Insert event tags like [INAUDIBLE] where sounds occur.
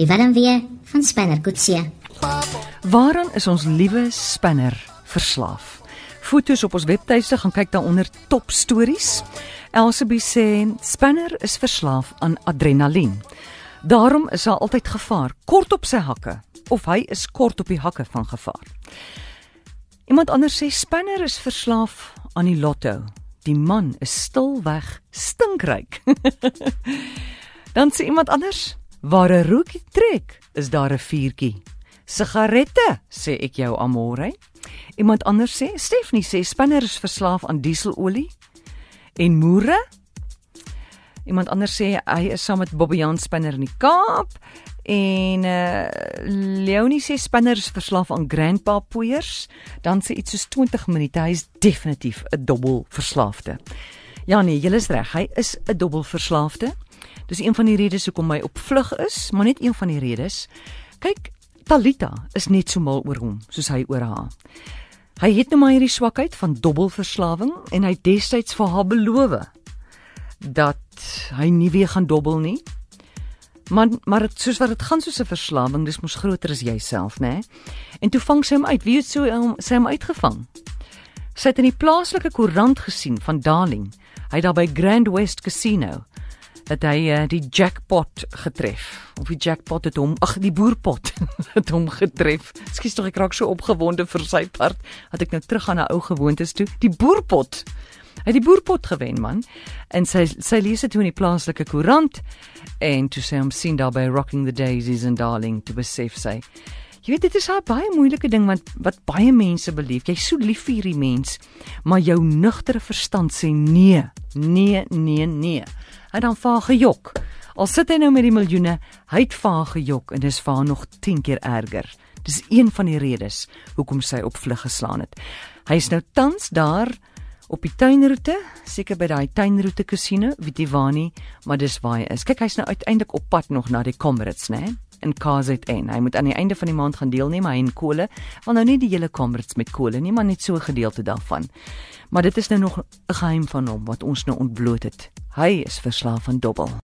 Die warm weer van Spanner Kutsie. Waaraan is ons liewe spinner verslaaf? Fotos op ons webtuiste gaan kyk daaronder top stories. Elsabie sê spinner is verslaaf aan adrenalien. Daarom is daar altyd gevaar kort op sy hakke of hy is kort op die hakke van gevaar. Iemand anders sê spinner is verslaaf aan die lotto. Die man is stilweg stinkryk. Dan sê iemand anders, waar 'n rookie trek, is daar 'n vuurtjie. Sigarette, sê ek jou amore. Iemand anders sê, Stephanie sê spinner is verslaaf aan dieselolie en moere. Iemand anders sê hy is saam met Bobbejaan spinner in die Kaap en uh Leonie sê spinner is verslaaf aan grandpa poeiers. Dan sê iets soos 20 minute, hy is definitief 'n dobbel verslaafde. Ja nee, jy is reg, hy is 'n dobbel verslaafde. Dis een van die redes hoekom hy op vlug is, maar net een van die redes. Kyk, Talita is net so mal oor hom soos hy oor haar. Hy het nou maar hierdie swakheid van dobbelverslawing en hy het destyds vir haar beloof dat hy nie weer gaan dobbel nie. Maar maar het, soos wat dit gaan soos 'n verslawing, dis mos groter as jouself, né? En toe vang sy hom uit. Wie het so um, sy hom uitgevang? Sy het in die plaaslike koerant gesien van Darling. Hy daar by Grand West Casino dat hy uh, die jackpot getref. Of die jackpot het hom, ag die boerpot [LAUGHS] het hom getref. Ekskuus tog ek raak so opgewonde vir sy part dat ek nou terug gaan na ou gewoontes toe. Die boerpot. Hy het die boerpot gewen man. En sy sy lees dit toe in die plaaslike koerant en toe sy hom sien daar by Rocking the Daisies en Darling to besef sy. Jy weet dit is 'n baie moeilike ding want wat baie mense belief. Jy's so lief vir hierdie mens, maar jou nugtere verstand sê nee. Nee, nee, nee. Hy dan vaar gejok. Al sit hy nou met die miljoene, hy het vaar gejok en dis vir haar nog 10 keer erger. Dis een van die redes hoekom sy op vlug geslaan het. Hy is nou tans daar op die tuinroete, seker by daai tuinroete casino, weet jy waar nie, maar dis waar hy is. Kyk, hy's nou uiteindelik op pad nog na die Comrades, né? In KZN. Hy moet aan die einde van die maand gaan deelneem hy en Kole, want nou nie die hele Comrades met Kole nie, maar net so 'n gedeelte daarvan. Maar dit is nou nog 'n geheim van hom wat ons nou ontbloot het. Hy is verslaaf aan dobbel.